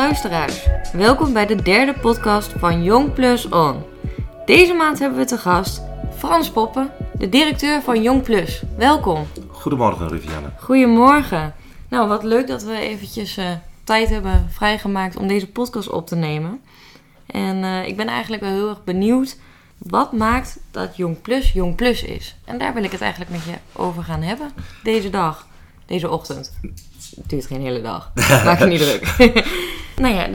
Luisteraars. Welkom bij de derde podcast van Jong Plus On. Deze maand hebben we te gast Frans Poppen, de directeur van Jong Plus. Welkom. Goedemorgen, Rivianne. Goedemorgen. Nou, wat leuk dat we eventjes eh, tijd hebben vrijgemaakt om deze podcast op te nemen. En eh, ik ben eigenlijk wel heel erg benieuwd wat maakt dat Jong Plus Jong Plus is. En daar wil ik het eigenlijk met je over gaan hebben deze dag, deze ochtend. Het duurt geen hele dag. Maak je niet druk. nou ja,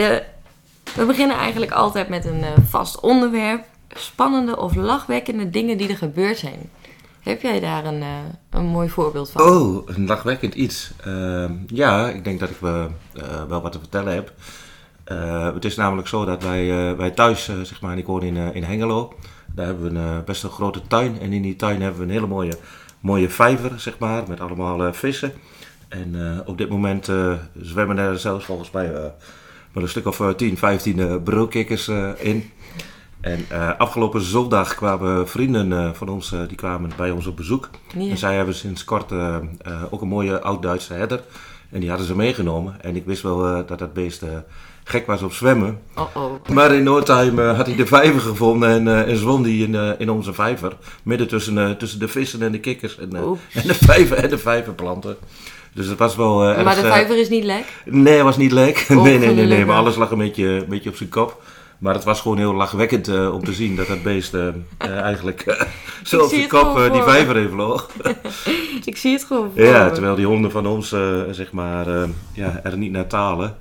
we beginnen eigenlijk altijd met een eh, vast onderwerp. Spannende of lachwekkende dingen die er gebeurd zijn. Heb jij daar een, eh, een mooi voorbeeld van? Oh, een lachwekkend iets. Ehm, ja, ik denk dat ik eh, wel wat te vertellen heb. Eh, het is namelijk zo dat wij, eh, wij thuis, eh, zeg maar, ik woon in, Hengelo. Daar hebben we een best een grote tuin. En in die tuin hebben we een hele mooie, mooie vijver, zeg maar, met allemaal vissen. En op dit moment zwemmen er zelfs volgens mij wel een stuk of 10, 15 broodkikkers in. En afgelopen zondag kwamen vrienden van ons, die kwamen bij ons op bezoek. En zij hebben sinds kort ook een mooie oud-Duitse herder. En die hadden ze meegenomen. En ik wist wel dat dat beest gek was op zwemmen. Oh oh. Maar in no time had hij de vijver gevonden en, en zwom hij in, in onze vijver. Midden tussen, tussen de vissen en de kikkers en, en de vijver en de vijverplanten. Dus het was wel Maar erg, de vijver is niet lek? Nee, het was niet lek. Nee, nee, nee, nee, maar alles lag een beetje, een beetje op zijn kop. Maar het was gewoon heel lachwekkend om te zien dat dat beest eigenlijk zo op zijn kop die vijver even vloog. Ik zie het gewoon voor ja, terwijl die honden van ons zeg maar, ja, er niet naar talen.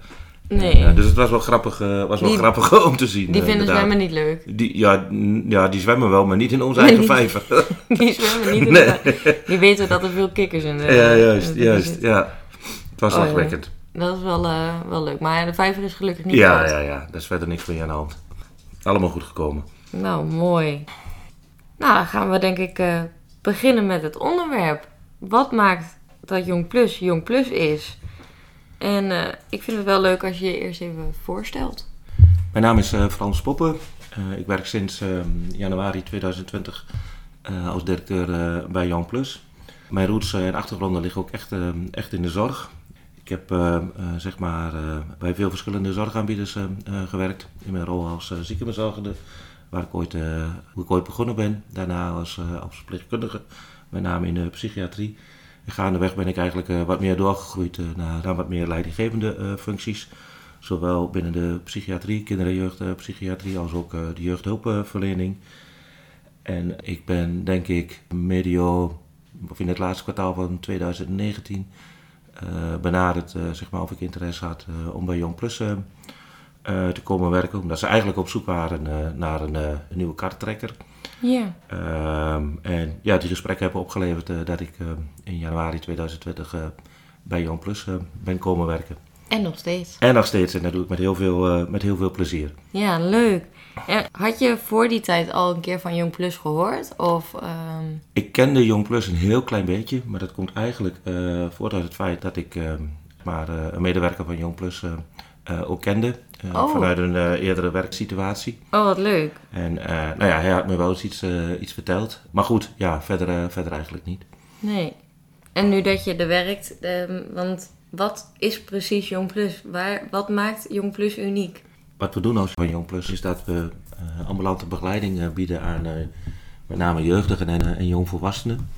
Nee, Ja, dus het was wel grappig, eh, was wel Die- grappig om te zien. die vinden inderdaad. zwemmen niet leuk. Die, ja, ja, die zwemmen wel, maar niet in onze eigen vijver. Die zwemmen niet in Nee. de... Die weten dat er veel kikkers in de... ja, juist, de- juist. Ja. Het was Oh, ja. Dat is wel, eh, wel leuk. Maar de vijver is gelukkig niet Ja, ja, ja. Daar is verder niks mee aan de hand. Allemaal goed gekomen. Nou, mooi. Nou, dan gaan we denk ik eh, beginnen met het onderwerp. Wat maakt dat Jong Plus Jong Plus is? En eh, ik vind het wel leuk als je je eerst even voorstelt. Mijn naam is eh, Frans Poppen. Eh, ik werk sinds eh, januari 2020 eh, als directeur bij Young Plus. Mijn roots en achtergronden liggen ook echt, eh, echt in de zorg. Ik heb zeg maar, bij veel verschillende zorgaanbieders eh, eh, gewerkt. In mijn rol als ziekenbezorgende, waar ik ooit, begonnen ben. Daarna als, als verpleegkundige, met name in de psychiatrie. Gaandeweg ben ik eigenlijk eh, wat meer doorgegroeid eh, naar, naar wat meer leidinggevende eh, functies. Zowel binnen de psychiatrie, kinder- en jeugdpsychiatrie, als ook de jeugdhulpverlening. En ik ben denk ik medio, of in het laatste kwartaal van 2019, eh, benaderd, zeg maar, of ik interesse had om bij Jong Plus te komen werken. Omdat ze eigenlijk op zoek waren naar een nieuwe karttrekker. Ja. Ehm, en ja, die gesprekken hebben opgeleverd eh, dat ik eh, in januari 2020 eh, bij Jong Plus eh, ben komen werken. En nog steeds. En nog steeds, en dat doe ik met heel veel, met heel veel plezier. Ja, leuk. En had je voor die tijd al een keer van Jong Plus gehoord? Of, ehm, Ik kende Jong Plus een heel klein beetje, maar dat komt eigenlijk voort uit het feit dat ik maar, een medewerker van Jong Plus ook kende. Eh, Oh. Vanuit een eh, eerdere werksituatie. Oh, wat leuk. En eh, nou ja, hij had me wel eens iets, iets verteld. Maar goed, ja, verder, verder eigenlijk niet. Nee. En nu dat je er werkt, ehm, want wat is precies Jong Plus? Waar, wat maakt Jong Plus uniek? Wat we doen als van Jong Plus is dat we ambulante begeleiding bieden aan met name jeugdigen en, en jongvolwassenen.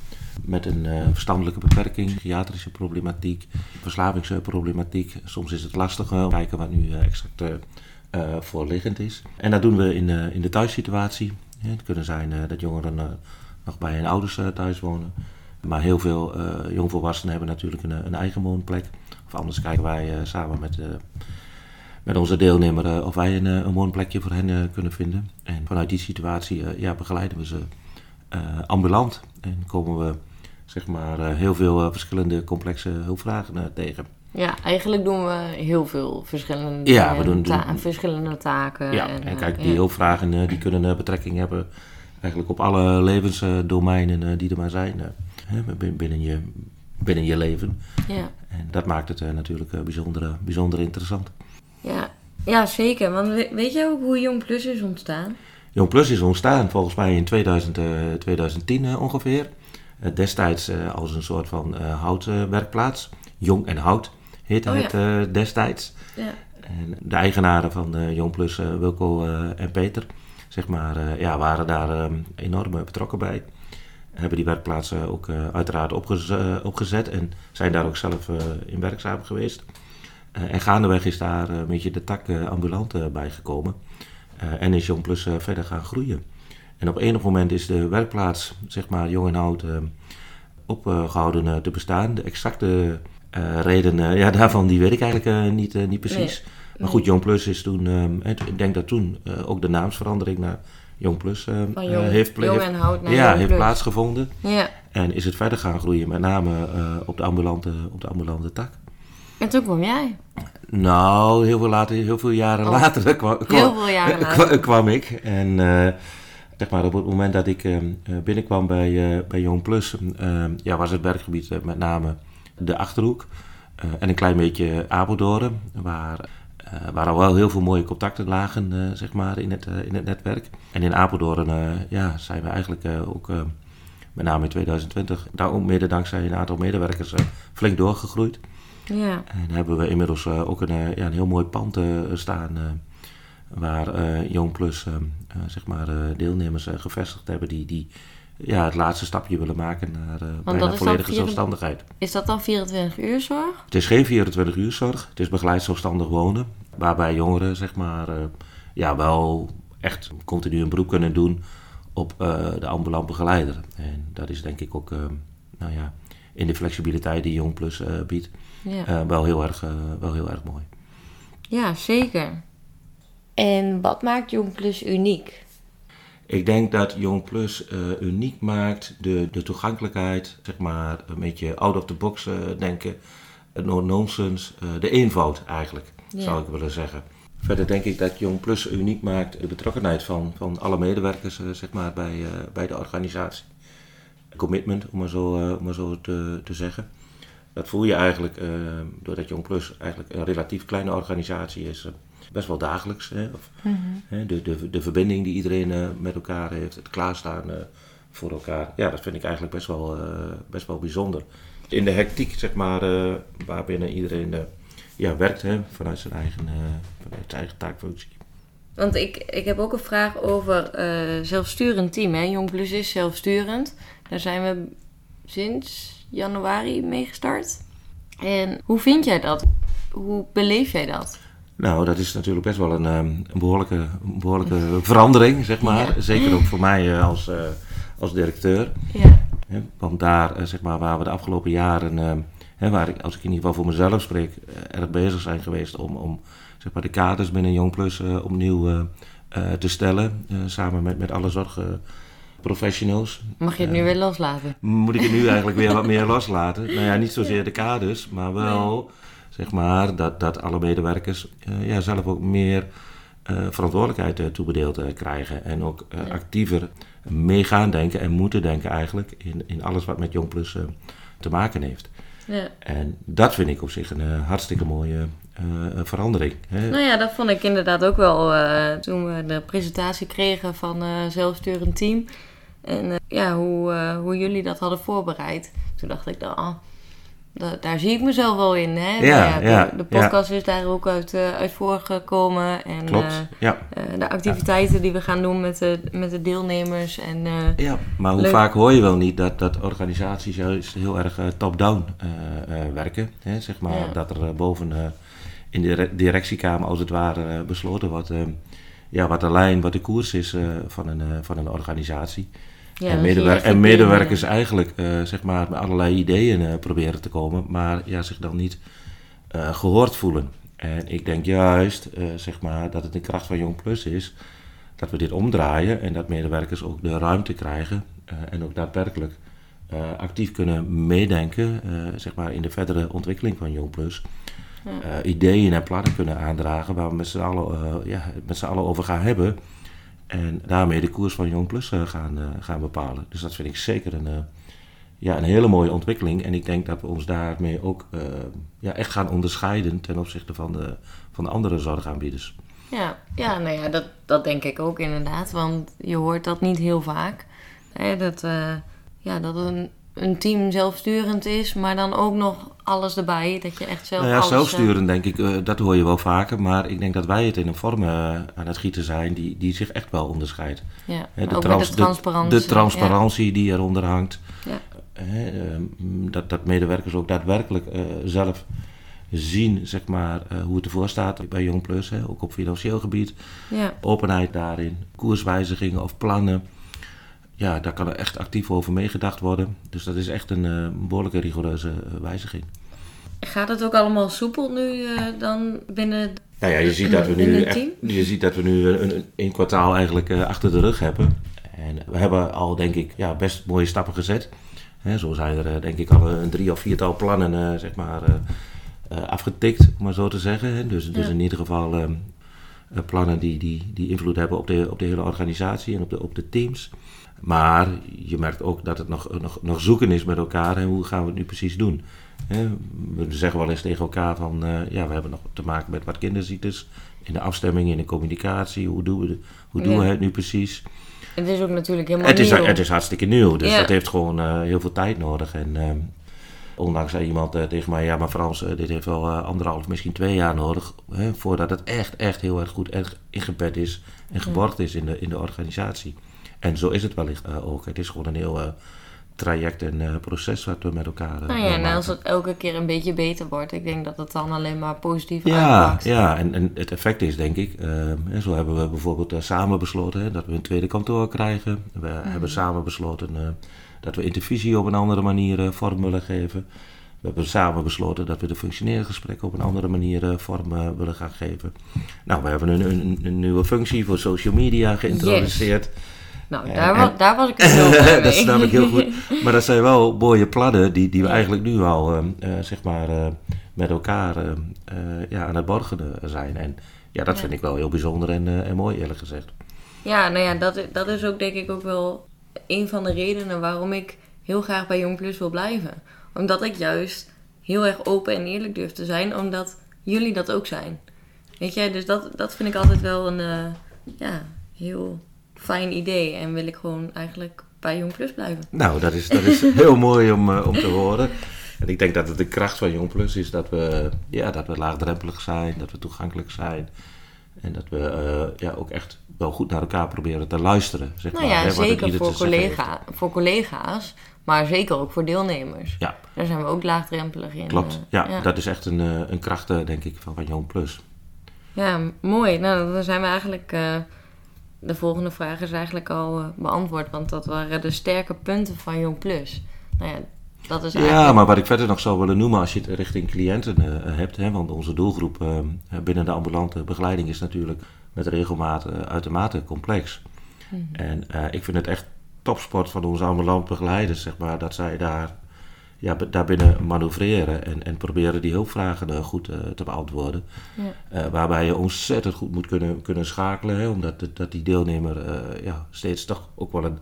Met een eh, verstandelijke beperking, psychiatrische problematiek, verslavingsproblematiek. Soms is het lastig om te kijken wat nu eh, exact eh, voorliggend is. En dat doen we in, in de thuissituatie. Ja, het kunnen zijn dat jongeren nog bij hun ouders thuis wonen. Maar heel veel jongvolwassenen hebben natuurlijk een, een eigen woonplek. Of anders kijken wij samen met, met onze deelnemer of wij een, een woonplekje voor hen kunnen vinden. En vanuit die situatie ja, begeleiden we ze ambulant. En komen we zeg maar, eh, heel veel eh, verschillende complexe hulpvragen eh, tegen. Ja, eigenlijk doen we heel veel verschillende, Ja, we doen- ta- doen- verschillende taken. Ja, en, en kijk, die ja. hulpvragen die kunnen betrekking hebben eigenlijk op alle levensdomeinen die er maar zijn. binnen, je, binnen je leven. Ja. En dat maakt het natuurlijk bijzonder, bijzonder interessant. Ja. ja, zeker. Want we- weet je ook hoe Jong Plus is ontstaan? Jong Plus is ontstaan volgens mij in 2000, eh, 2010 eh, ongeveer. Eh, destijds eh, als een soort van eh, houtwerkplaats. Jong en Hout heette Oh ja. het destijds. Ja. En de eigenaren van Jong Plus, Wilco en Peter, zeg maar, ja, waren daar enorm betrokken bij. Hebben die werkplaatsen ook uiteraard opgezet en zijn daar ook zelf in werkzaam geweest. en gaandeweg is daar een beetje de tak ambulant bijgekomen. en is Jong Plus verder gaan groeien. En op enig moment is de werkplaats, zeg maar, Jong en Hout, opgehouden te bestaan. De exacte uh, reden ja, daarvan die weet ik eigenlijk niet, niet precies. Maar goed, Jong Plus is toen, ik denk dat toen ook de naamsverandering naar Jong Plus jong, heeft, jong en Hout naar ja, Jong heeft Plus. plaatsgevonden. Ja. En is het verder gaan groeien, met name op, de ambulante, op de ambulante tak. En toen kwam jij. Nou, heel veel, later, heel veel jaren oh. later kwam, kwam, heel veel jaren later. kwam ik. En zeg maar, op het moment dat ik uh, binnenkwam bij, uh, bij Jong Plus, ja, was het werkgebied met name de Achterhoek. en een klein beetje Apeldoorn, waar, waar al wel heel veel mooie contacten lagen zeg maar, in, het, in het netwerk. En in Apeldoorn ja, zijn we eigenlijk ook met name in 2020, daar ook mede dankzij een aantal medewerkers flink doorgegroeid. Ja. En hebben we inmiddels ook een, ja, een heel mooi pand staan waar uh, Jong Plus uh, zeg maar, deelnemers gevestigd hebben die, die ja, het laatste stapje willen maken naar bijna volledige zelfstandigheid. Is dat dan 24 uur zorg? Het is geen 24 uur zorg, het is begeleid zelfstandig wonen, waarbij jongeren zeg maar, ja, wel echt continu een beroep kunnen doen op de ambulant begeleider. En dat is denk ik ook nou ja, in de flexibiliteit die Jong Plus biedt ja. wel, heel erg, wel heel erg mooi. Ja, zeker. En wat maakt Jong Plus uniek? Ik denk dat Jong Plus uh, uniek maakt de, de toegankelijkheid, zeg maar, een beetje out of the box uh, denken, het no-nonsense, uh, de eenvoud eigenlijk, ja. zou ik willen zeggen. Verder denk ik dat Jong Plus uniek maakt de betrokkenheid van, van alle medewerkers zeg maar, bij, bij de organisatie. Commitment, om maar zo, om maar zo te, te zeggen. Dat voel je eigenlijk doordat Jong Plus eigenlijk een relatief kleine organisatie is best wel dagelijks. Hè? Of, hè, de, de, de verbinding die iedereen uh, met elkaar heeft, het klaarstaan uh, voor elkaar. Ja, dat vind ik eigenlijk best wel, uh, best wel bijzonder. In de hectiek, zeg maar, waarbinnen iedereen ja, werkt hè, vanuit, zijn eigen, vanuit zijn eigen taakfunctie. Want ik, ik heb ook een vraag over zelfsturend team. Hè? Jong Plus is zelfsturend. Daar zijn we sinds januari mee gestart. En hoe vind jij dat? Hoe beleef jij dat? Nou, dat is natuurlijk best wel een, een behoorlijke, een behoorlijke verandering, zeg maar. Ja. Zeker ook voor mij als, uh, als directeur. Ja. Want daar, uh, zeg maar, waar we de afgelopen jaren, hè, waar ik, als ik in ieder geval voor mezelf spreek, erg bezig zijn geweest om, om zeg maar, de kaders binnen Jong Plus opnieuw te stellen. samen met, met alle zorgprofessionals. Mag je het nu weer loslaten? Moet ik het nu eigenlijk weer wat meer loslaten? Nou ja, niet zozeer de kaders, maar wel... Nee zeg maar, dat, dat alle medewerkers uh, ja, zelf ook meer uh, verantwoordelijkheid uh, toebedeeld krijgen. En ook actiever mee gaan denken en moeten denken eigenlijk in, in alles wat met Jong Plus te maken heeft. Ja. En dat vind ik op zich een hartstikke mooie verandering. Hè? Nou ja, dat vond ik inderdaad ook wel toen we de presentatie kregen van zelfsturend team. En ja, hoe, hoe jullie dat hadden voorbereid. Toen dacht ik, dan, oh, da, daar zie ik mezelf wel in. Hè? Ja, nou ja, de, de podcast is daar ook uit, uh, uit voorgekomen. En, Klopt, uh, ja. Uh, de activiteiten die we gaan doen met de, met de deelnemers. En, ja, maar hoe leuk. vaak hoor je wel niet dat, dat organisaties juist heel erg top-down werken. Hè? Zeg maar dat er boven in de directiekamer als het ware besloten wordt... ja, wat de lijn, wat de koers is van, een, van een organisatie. Ja, en, medewer en, medewerkers uh, eigenlijk uh, zeg maar, met allerlei ideeën uh, proberen te komen, maar ja, zich dan niet gehoord voelen. En ik denk juist zeg maar, dat het de kracht van Jong Plus is dat we dit omdraaien en dat medewerkers ook de ruimte krijgen en ook daadwerkelijk actief kunnen meedenken zeg maar, in de verdere ontwikkeling van Jong Plus. Ja. ideeën en plannen kunnen aandragen waar we met z'n allen, ja, met z'n allen over gaan hebben. En daarmee de koers van Jong Plus uh, gaan, uh, gaan bepalen. Dus dat vind ik zeker een, uh, ja, een hele mooie ontwikkeling. En ik denk dat we ons daarmee ook ja, echt gaan onderscheiden ten opzichte van de, van de andere zorgaanbieders. Ja, ja, nou ja, dat, dat denk ik ook inderdaad. Want je hoort dat niet heel vaak. Hè, dat, ja, dat een een team zelfsturend is, maar dan ook nog alles erbij. Dat je echt zelf Nou ja, alles... eh, zelfsturend denk ik, eh, dat hoor je wel vaker. Maar ik denk dat wij het in een vorm eh, aan het gieten zijn die, die zich echt wel onderscheidt. ja, trans- de transparantie. De, transparantie die eronder hangt. Ja. Ehm, dat, dat medewerkers ook daadwerkelijk zelf zien zeg maar, hoe het ervoor staat bij Jong Plus. Hè, ook op financieel gebied. Ja. Openheid daarin, koerswijzigingen of plannen. Ja, daar kan er echt actief over meegedacht worden. Dus dat is echt een eh, behoorlijke rigoureuze eh, wijziging. Gaat het ook allemaal soepel nu eh, dan binnen... Nou ja, je ziet dat we nu, echt, team? je ziet dat we nu een, een, een kwartaal eigenlijk eh, achter de rug hebben. En we hebben al, denk ik, ja, best mooie stappen gezet. Hè, zo zijn er, denk ik, al een drie of viertal plannen eh, zeg maar, eh, eh, afgetikt, om maar zo te zeggen. Hè. Dus, dus Ja. in ieder geval plannen die, die, die invloed hebben op de, op de hele organisatie en op de, op de teams. Maar je merkt ook dat het nog, nog, nog zoeken is met elkaar. En hoe gaan we het nu precies doen? We zeggen wel eens tegen elkaar van... eh, ja, we hebben nog te maken met wat kinderziektes. In de afstemming, in de communicatie. Hoe doen we, de- hoe doen Ja. we het nu precies? Het is ook natuurlijk helemaal Het is, nieuw. het is hartstikke nieuw. Dus Ja. dat heeft gewoon eh, heel veel tijd nodig. En ehm, ondanks zei iemand eh, tegen mij... Ja, maar Frans, dit heeft wel anderhalf, misschien twee jaar nodig... Hè, voordat het echt, echt heel erg goed echt ingebed is... en geborgd is in de, in de organisatie. En zo is het wellicht eh, ook. Het is gewoon een heel eh, traject en eh, proces wat we met elkaar Nou ja, en als het elke keer een beetje beter wordt, ik denk dat het dan alleen maar positief Ja, uitpakt. ja en, en het effect is denk ik, hè, zo hebben we bijvoorbeeld samen besloten hè, dat we een tweede kantoor krijgen. We Mhm. hebben samen besloten dat we intervisie op een andere manier vorm willen geven. We hebben samen besloten dat we de functioneergesprekken op een andere manier vorm willen gaan geven. Nou, we hebben een, een, een nieuwe functie voor social media geïntroduceerd. Nou, daar, en- wa- daar was ik het heel mee. dat snap ik heel goed. Maar dat zijn wel mooie plannen die, die we Ja. eigenlijk nu al eh, eh, zeg maar, eh, met elkaar eh, eh, ja, aan het borgen zijn. En ja, dat Ja. vind ik wel heel bijzonder en, en mooi eerlijk gezegd. Ja, nou ja, dat, dat is ook denk ik ook wel een van de redenen waarom ik heel graag bij Jong Plus wil blijven. Omdat ik juist heel erg open en eerlijk durf te zijn, omdat jullie dat ook zijn. Weet je, dus dat, dat vind ik altijd wel een ja, heel fijn idee. En wil ik gewoon eigenlijk bij Jong Plus blijven. Nou, dat is, dat is heel mooi om, eh, om te horen. En ik denk dat het de kracht van Jong Plus is dat we, ja, dat we laagdrempelig zijn, dat we toegankelijk zijn. En dat we eh, ja, ook echt wel goed naar elkaar proberen te luisteren. Zeg Nou maar, ja, hè, zeker voor, collega, voor collega's, maar zeker ook voor deelnemers. Ja, Daar zijn we ook laagdrempelig in. klopt. eh, Ja, dat is echt een, een kracht, denk ik, van, van Jong Plus. Ja, mooi. Nou, dan zijn we eigenlijk. De volgende vraag is eigenlijk al eh, beantwoord, want dat waren de sterke punten van Jong Plus. Nou ja, dat is Ja, eigenlijk. maar wat ik verder nog zou willen noemen als je het richting cliënten eh, hebt, hè, want onze doelgroep eh, binnen de ambulante begeleiding is natuurlijk met regelmaat uitermate complex. Mhm. En ik vind het echt topsport van onze ambulant begeleiders, zeg maar, dat zij daar, ja, daarbinnen manoeuvreren en, en proberen die hulpvragen goed eh, te beantwoorden. Ja. Eh, waarbij je ontzettend goed moet kunnen, kunnen schakelen, hè, omdat dat die deelnemer eh, ja, steeds toch ook wel een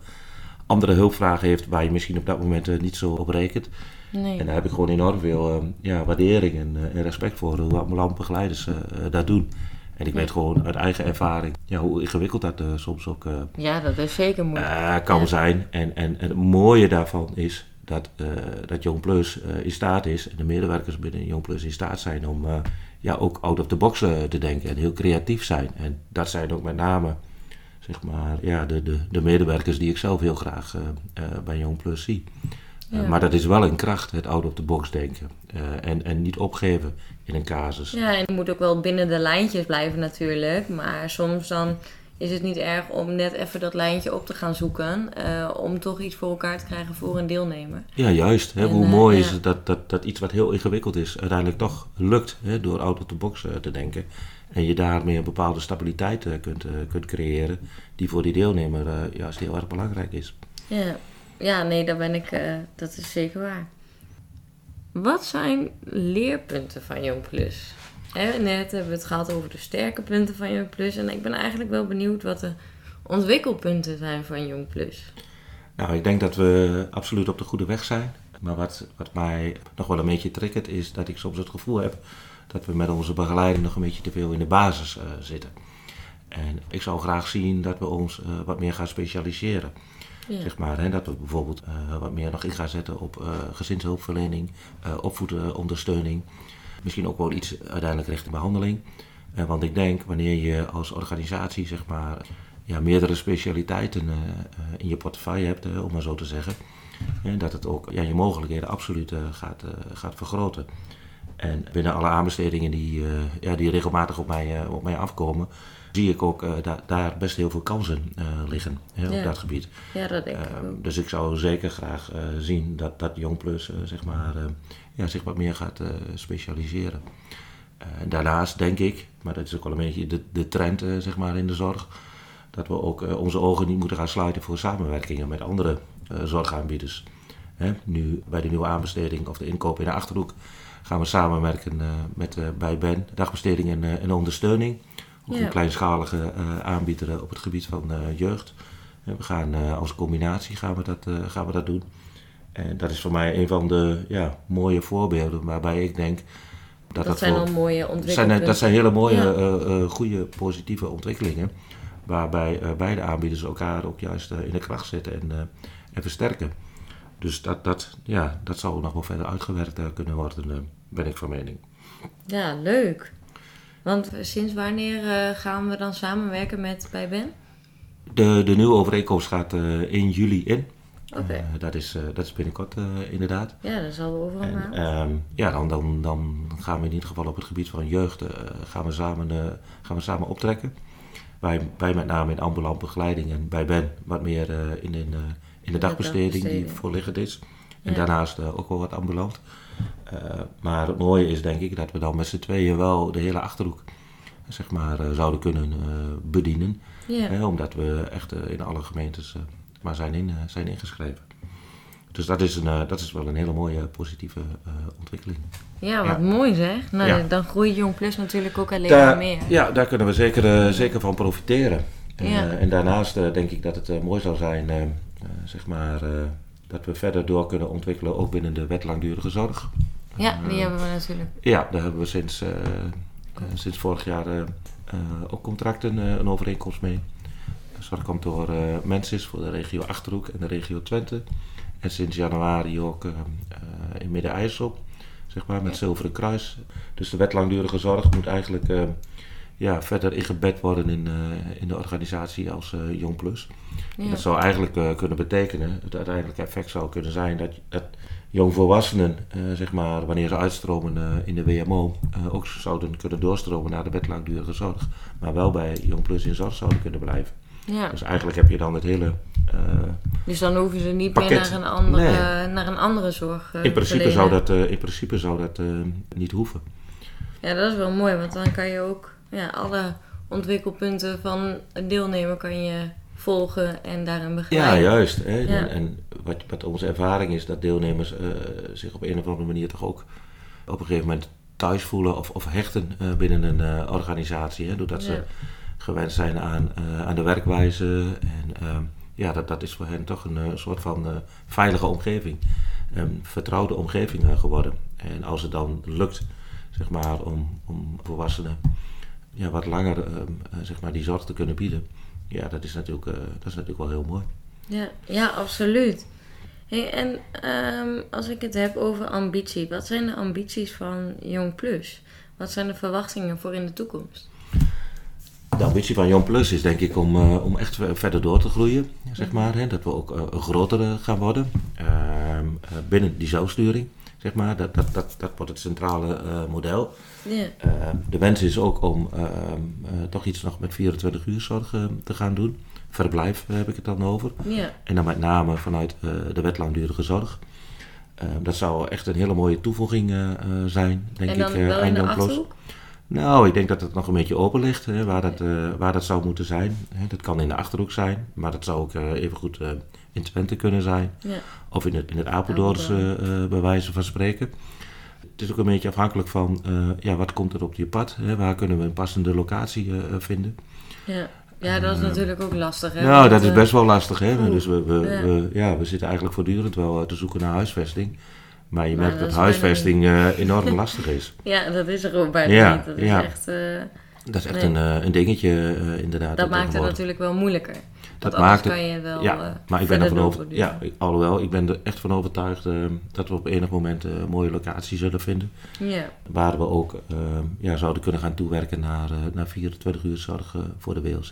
andere hulpvraag heeft waar je misschien op dat moment niet zo op rekent. Nee. En daar heb ik gewoon enorm veel ja, waardering en, en respect voor hoe ambulant begeleiders dat doen. En ik weet gewoon uit eigen ervaring ja, hoe ingewikkeld dat soms ook eh, Ja, dat is zeker moeilijk. kan Ja. zijn. En, en, en het mooie daarvan is dat, eh dat Jong Plus eh, in staat is, en de medewerkers binnen Jong Plus in staat zijn om eh, ja, ook out of the box te denken en heel creatief zijn. En dat zijn ook met name zeg maar, ja, de, de, de medewerkers die ik zelf heel graag bij Jong Plus zie. Maar dat is wel een kracht, het out of the box denken. En, en niet opgeven in een casus. Ja, en je moet ook wel binnen de lijntjes blijven natuurlijk. Maar soms dan is het niet erg om net even dat lijntje op te gaan zoeken. eh, om toch iets voor elkaar te krijgen voor een deelnemer. Ja, juist. Hè? En, Hoe eh, mooi ja. is het dat, dat, dat iets wat heel ingewikkeld is, uiteindelijk toch lukt hè? door out of the box eh, te denken. En je daarmee een bepaalde stabiliteit kunt, kunt creëren, die voor die deelnemer juist heel erg belangrijk is. Ja, ja nee, daar ben ik, dat is zeker waar. Wat zijn leerpunten van Jong Plus? Hè, net hebben we het gehad over de sterke punten van Jong Plus. En ik ben eigenlijk wel benieuwd wat de ontwikkelpunten zijn van Jong Plus. Nou, ik denk dat we absoluut op de goede weg zijn. Maar wat, wat mij nog wel een beetje triggert, is dat ik soms het gevoel heb dat we met onze begeleiding nog een beetje te veel in de basis eh, zitten. En ik zou graag zien dat we ons eh, wat meer gaan specialiseren. Ja. Zeg maar, hè, dat we bijvoorbeeld eh, wat meer nog in gaan zetten op gezinshulpverlening, opvoedondersteuning. Misschien ook wel iets uiteindelijk richting behandeling. Uh, want ik denk, wanneer je als organisatie zeg maar, ja, meerdere specialiteiten in je portefeuille hebt, om maar zo te zeggen, dat het ook ja, je mogelijkheden absoluut gaat, gaat vergroten. En binnen alle aanbestedingen die, ja, die regelmatig op mij, op mij afkomen, zie ik ook uh, da daar best heel veel kansen uh, liggen hè, ja. op dat gebied. Ja, dat denk ik ook. Dus ik zou zeker graag zien dat, dat JongPlus zeg maar, ja, zich wat meer gaat specialiseren. en daarnaast denk ik, maar dat is ook wel een beetje de, de trend zeg maar, in de zorg, dat we ook onze ogen niet moeten gaan sluiten voor samenwerkingen met andere zorgaanbieders. Hè, nu bij de nieuwe aanbesteding of de inkoop in de Achterhoek gaan we samenwerken met bij Ben, dagbesteding en, en ondersteuning. Ook Ja. een kleinschalige uh, aanbieder op het gebied van uh, jeugd. We gaan als combinatie gaan we, dat, gaan we dat doen. En dat is voor mij een van de ja, mooie voorbeelden waarbij ik denk dat Dat, dat, zijn al mooie dat zijn, ontwikkelingen. dat zijn hele mooie, Ja. eh, eh, goede, positieve ontwikkelingen. Waarbij eh, beide aanbieders elkaar ook juist eh, in de kracht zetten en, eh, en versterken. Dus dat, dat, ja, dat zou nog wel verder uitgewerkt eh, kunnen worden, eh, ben ik van mening. Ja, leuk. Want sinds wanneer eh, gaan we dan samenwerken met bij Ben? De, de nieuwe overeenkomst gaat eh 1 juli in. Oké. Eh, dat, is, dat is binnenkort inderdaad. Ja, dat is al over een En ehm, ja, dan, dan, dan gaan we in ieder geval op het gebied van jeugd gaan we samen, gaan we samen optrekken. Wij, wij met name in ambulant begeleiding en bij Ben wat meer in, in, in de dagbesteding die voorliggend is. En Ja. daarnaast ook wel wat ambulant. Eh, maar het mooie is denk ik dat we dan met z'n tweeën wel de hele Achterhoek zeg maar, eh, zouden kunnen eh, bedienen. Hè, omdat we echt in alle gemeentes maar zijn, in, zijn ingeschreven. Dus dat is, een, dat is wel een hele mooie positieve ontwikkeling. ja, wat ja. mooi zeg. Nou, Ja. dan groeit Jong Plus natuurlijk ook alleen maar meer. ja, daar kunnen we zeker, zeker van profiteren. En, Ja. en daarnaast denk ik dat het mooi zou zijn zeg maar, dat we verder door kunnen ontwikkelen, ook binnen de wet langdurige zorg. Ja, die Eh, hebben we natuurlijk. Ja, daar hebben we sinds, eh, eh, sinds vorig jaar ook contracten, een overeenkomst mee. Zorgkantoor eh Mensis voor de regio Achterhoek en de regio Twente. En sinds januari ook in Midden-IJssel, zeg maar, met. Zilveren Kruis. Dus de wet langdurige zorg moet eigenlijk ja, verder ingebed worden in, eh, in de organisatie als eh Jong Plus. En. Dat zou eigenlijk eh, kunnen betekenen, het uiteindelijke effect zou kunnen zijn dat, dat jongvolwassenen, zeg maar, wanneer ze uitstromen in de WMO, ook zouden kunnen doorstromen naar de wet langdurige zorg. Maar wel bij Jong Plus in zorg zouden kunnen blijven. Ja. Dus eigenlijk heb je dan het hele. Dus dan hoeven ze niet Pakket. meer naar een andere, Nee. naar een andere zorg in, principe zou dat, in principe zou dat niet hoeven. Ja, dat is wel mooi, want dan kan je ook ja, alle ontwikkelpunten van een deelnemer kan je volgen en daarin Ja, begeleiden. juist. Hè. Ja. En, wat, wat onze ervaring is, dat deelnemers eh, zich op een of andere manier toch ook op een gegeven moment thuis voelen of, of hechten eh, binnen een eh, organisatie. Hè, doordat ze Ja. gewend zijn aan, aan de werkwijze. En ehm, ja, dat, dat is voor hen toch een soort van veilige omgeving. Een vertrouwde omgeving geworden. En als het dan lukt, zeg maar, om, om volwassenen ja, wat langer ehm, eh, zeg maar, die zorg te kunnen bieden. Ja, dat is natuurlijk, eh, dat is natuurlijk wel heel mooi. Ja, ja absoluut. Hey, en ehm, als ik het heb over ambitie, wat zijn de ambities van Jong Plus? Wat zijn de verwachtingen voor in de toekomst? De ambitie van Jon Plus is denk ik om, eh, om echt ver- verder door te groeien, zeg maar. Hè, dat we ook groter gaan worden Ehm, eh, binnen die zelfsturing, zeg maar. Dat, dat, dat, dat wordt het centrale eh, model. Ja, Ehm, de wens is ook om eh, toch iets nog met 24 uur zorg eh, te gaan doen. Verblijf eh, heb ik het dan over. ja, En dan met name vanuit eh, de wet langdurige zorg. Dat zou echt een hele mooie toevoeging eh, eh, zijn, denk en dan ik, eh, wel in de. Achterhoek? Nou, ik denk dat het nog een beetje open ligt hè, waar, dat, eh, waar dat zou moeten zijn. Hè, dat kan in de Achterhoek zijn, maar dat zou ook eh, evengoed eh, in Twente kunnen zijn. Ja, Of in het, in het Apeldoornse eh, bij wijze van spreken. Het is ook een beetje afhankelijk van eh, ja, wat komt er op je pad. Hè, waar kunnen we een passende locatie eh, vinden. ja. ja, dat is natuurlijk ook lastig. Hè? nou, dat is best wel lastig. Hè? oeh, dus we, we, ja. We, ja, we zitten eigenlijk voortdurend wel te zoeken naar huisvesting. Maar je Maar merkt dat huisvesting enorm lastig is. Ja, dat is er ook bijna Ja, niet. Dat is echt... Dat is echt Nee. een, eh, een dingetje, eh, inderdaad. Dat maakt het natuurlijk wel moeilijker. Dat maakt het- kan je wel ja, eh, maar ik ben ervan over, doorborduren. ja, alhoewel, ik ben er echt van overtuigd dat we op enig moment een mooie locatie zullen vinden. Ja. Waar we ook ja, zouden kunnen gaan toewerken naar, naar 24 uur zorg voor de WLZ.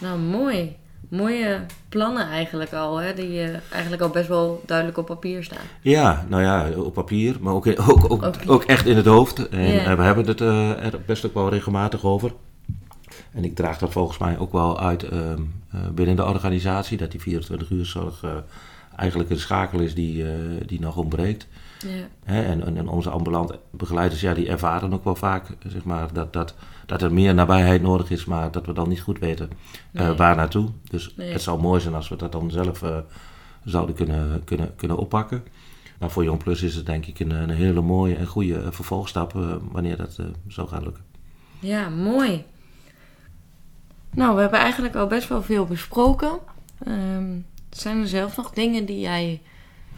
Nou, mooi. Mooie plannen eigenlijk al, hè? Die eh, eigenlijk al best wel duidelijk op papier staan. Ja, nou ja, op papier, maar ook, ook, ook, Ook- ook echt in het hoofd. En Ja. eh, we hebben het eh, er best ook wel regelmatig over. En ik draag dat volgens mij ook wel uit ehm, eh, binnen de organisatie, dat die 24 uur zorg eigenlijk een schakel is die, die nog ontbreekt. Ja. En, en onze ambulante begeleiders, ja, die ervaren ook wel vaak zeg maar, dat, dat, dat er meer nabijheid nodig is, maar dat we dan niet goed weten eh, Nee. waar naartoe. Dus Nee. het zou mooi zijn als we dat dan zelf eh, zouden kunnen, kunnen, kunnen oppakken. Maar voor Jong Plus is het denk ik een, een hele mooie en goede eh, vervolgstap wanneer dat zou gaan lukken. Ja, mooi. Nou, we hebben eigenlijk al best wel veel besproken. Ehm, zijn er zelf nog dingen die jij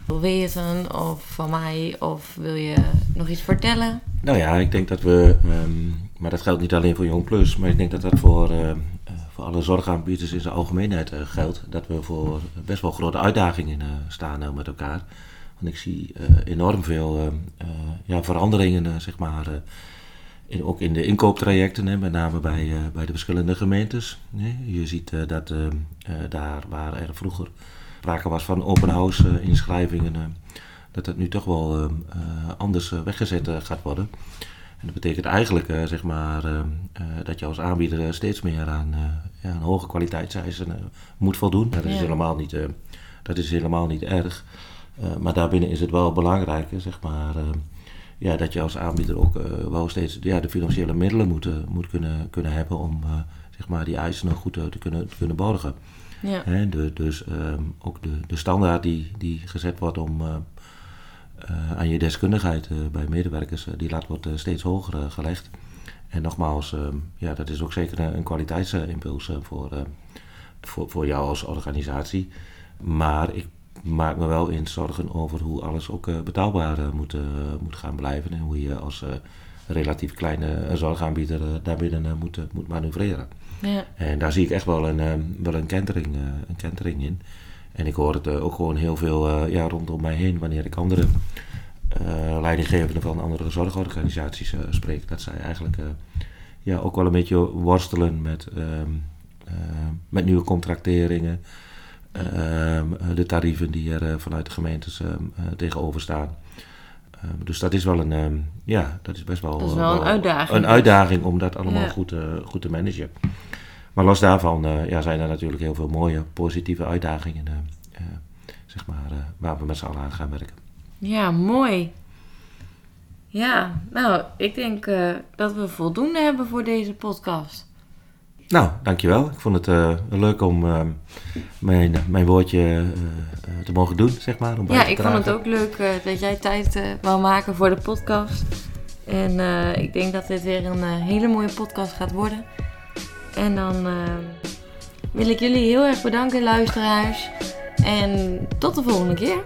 wil weten of van mij of wil je nog iets vertellen? Nou ja, ik denk dat we, ehm, maar dat geldt niet alleen voor Jong Plus, maar ik denk dat dat voor, ehm, eh, voor alle zorgaanbieders in zijn algemeenheid eh, geldt. Dat we voor best wel grote uitdagingen eh, staan eh, met elkaar. Want ik zie eh, enorm veel eh, ja, veranderingen, eh, zeg maar, eh, in, ook in de inkooptrajecten, hè, met name bij, eh, bij de verschillende gemeentes. hè. Je ziet eh, dat eh, daar waar er vroeger sprake was van open house eh, inschrijvingen, eh, dat dat nu toch wel eh, anders eh, weggezet eh, gaat worden. En dat betekent eigenlijk eh, zeg maar, ehm, eh, dat je als aanbieder eh, steeds meer aan, eh, ja, aan hoge kwaliteitseisen eh, moet voldoen. Dat is, Ja. helemaal niet, eh, dat is helemaal niet erg. Eh, maar daarbinnen is het wel belangrijk, zeg maar, ja, dat je als aanbieder ook eh, wel steeds ja, de financiële middelen moet, eh, moet kunnen, kunnen hebben om eh, zeg maar, die eisen nog goed eh, te, kunnen, te kunnen borgen. Ja. De, dus ehm, ook de, de standaard die, die gezet wordt om eh, eh, aan je deskundigheid eh, bij medewerkers, eh, die laat wordt eh, steeds hoger eh, gelegd. En nogmaals, ehm, ja, dat is ook zeker een, kwaliteitsimpuls eh, voor, eh, voor, voor jou als organisatie. Maar ik maak me wel in zorgen over hoe alles ook eh, betaalbaar eh, moet, eh, moet gaan blijven. En hoe je als eh, relatief kleine eh, zorgaanbieder eh, daarbinnen eh, moet, eh, moet manoeuvreren. Ja. En daar zie ik echt wel een, eh, wel een, kentering, eh, een kentering in. En ik hoor het eh, ook gewoon heel veel eh, ja, rondom mij heen wanneer ik andere eh, leidinggevenden van andere zorgorganisaties spreek. Dat zij eigenlijk ja, ook wel een beetje worstelen met, ehm, eh, met nieuwe contracteringen. ehm, de tarieven die er vanuit de gemeentes ehm, eh, tegenover staan. Dus dat is wel een, ja, dat is best wel, Dat is wel een uitdaging. Een uitdaging om dat allemaal Ja. goed, eh, goed te managen. Maar los daarvan eh, ja, zijn er natuurlijk heel veel mooie, positieve uitdagingen eh, eh, zeg maar, waar we met z'n allen aan gaan werken. Ja, mooi. Ja, nou, ik denk dat we voldoende hebben voor deze podcast. Nou, dankjewel. Ik vond het leuk om mijn, mijn woordje te mogen doen, zeg maar. Om bij Ja, te ik vond het ook leuk dat jij tijd wou maken voor de podcast. En ik denk dat dit weer een hele mooie podcast gaat worden. En dan eh, wil ik jullie heel erg bedanken, luisteraars. En tot de volgende keer.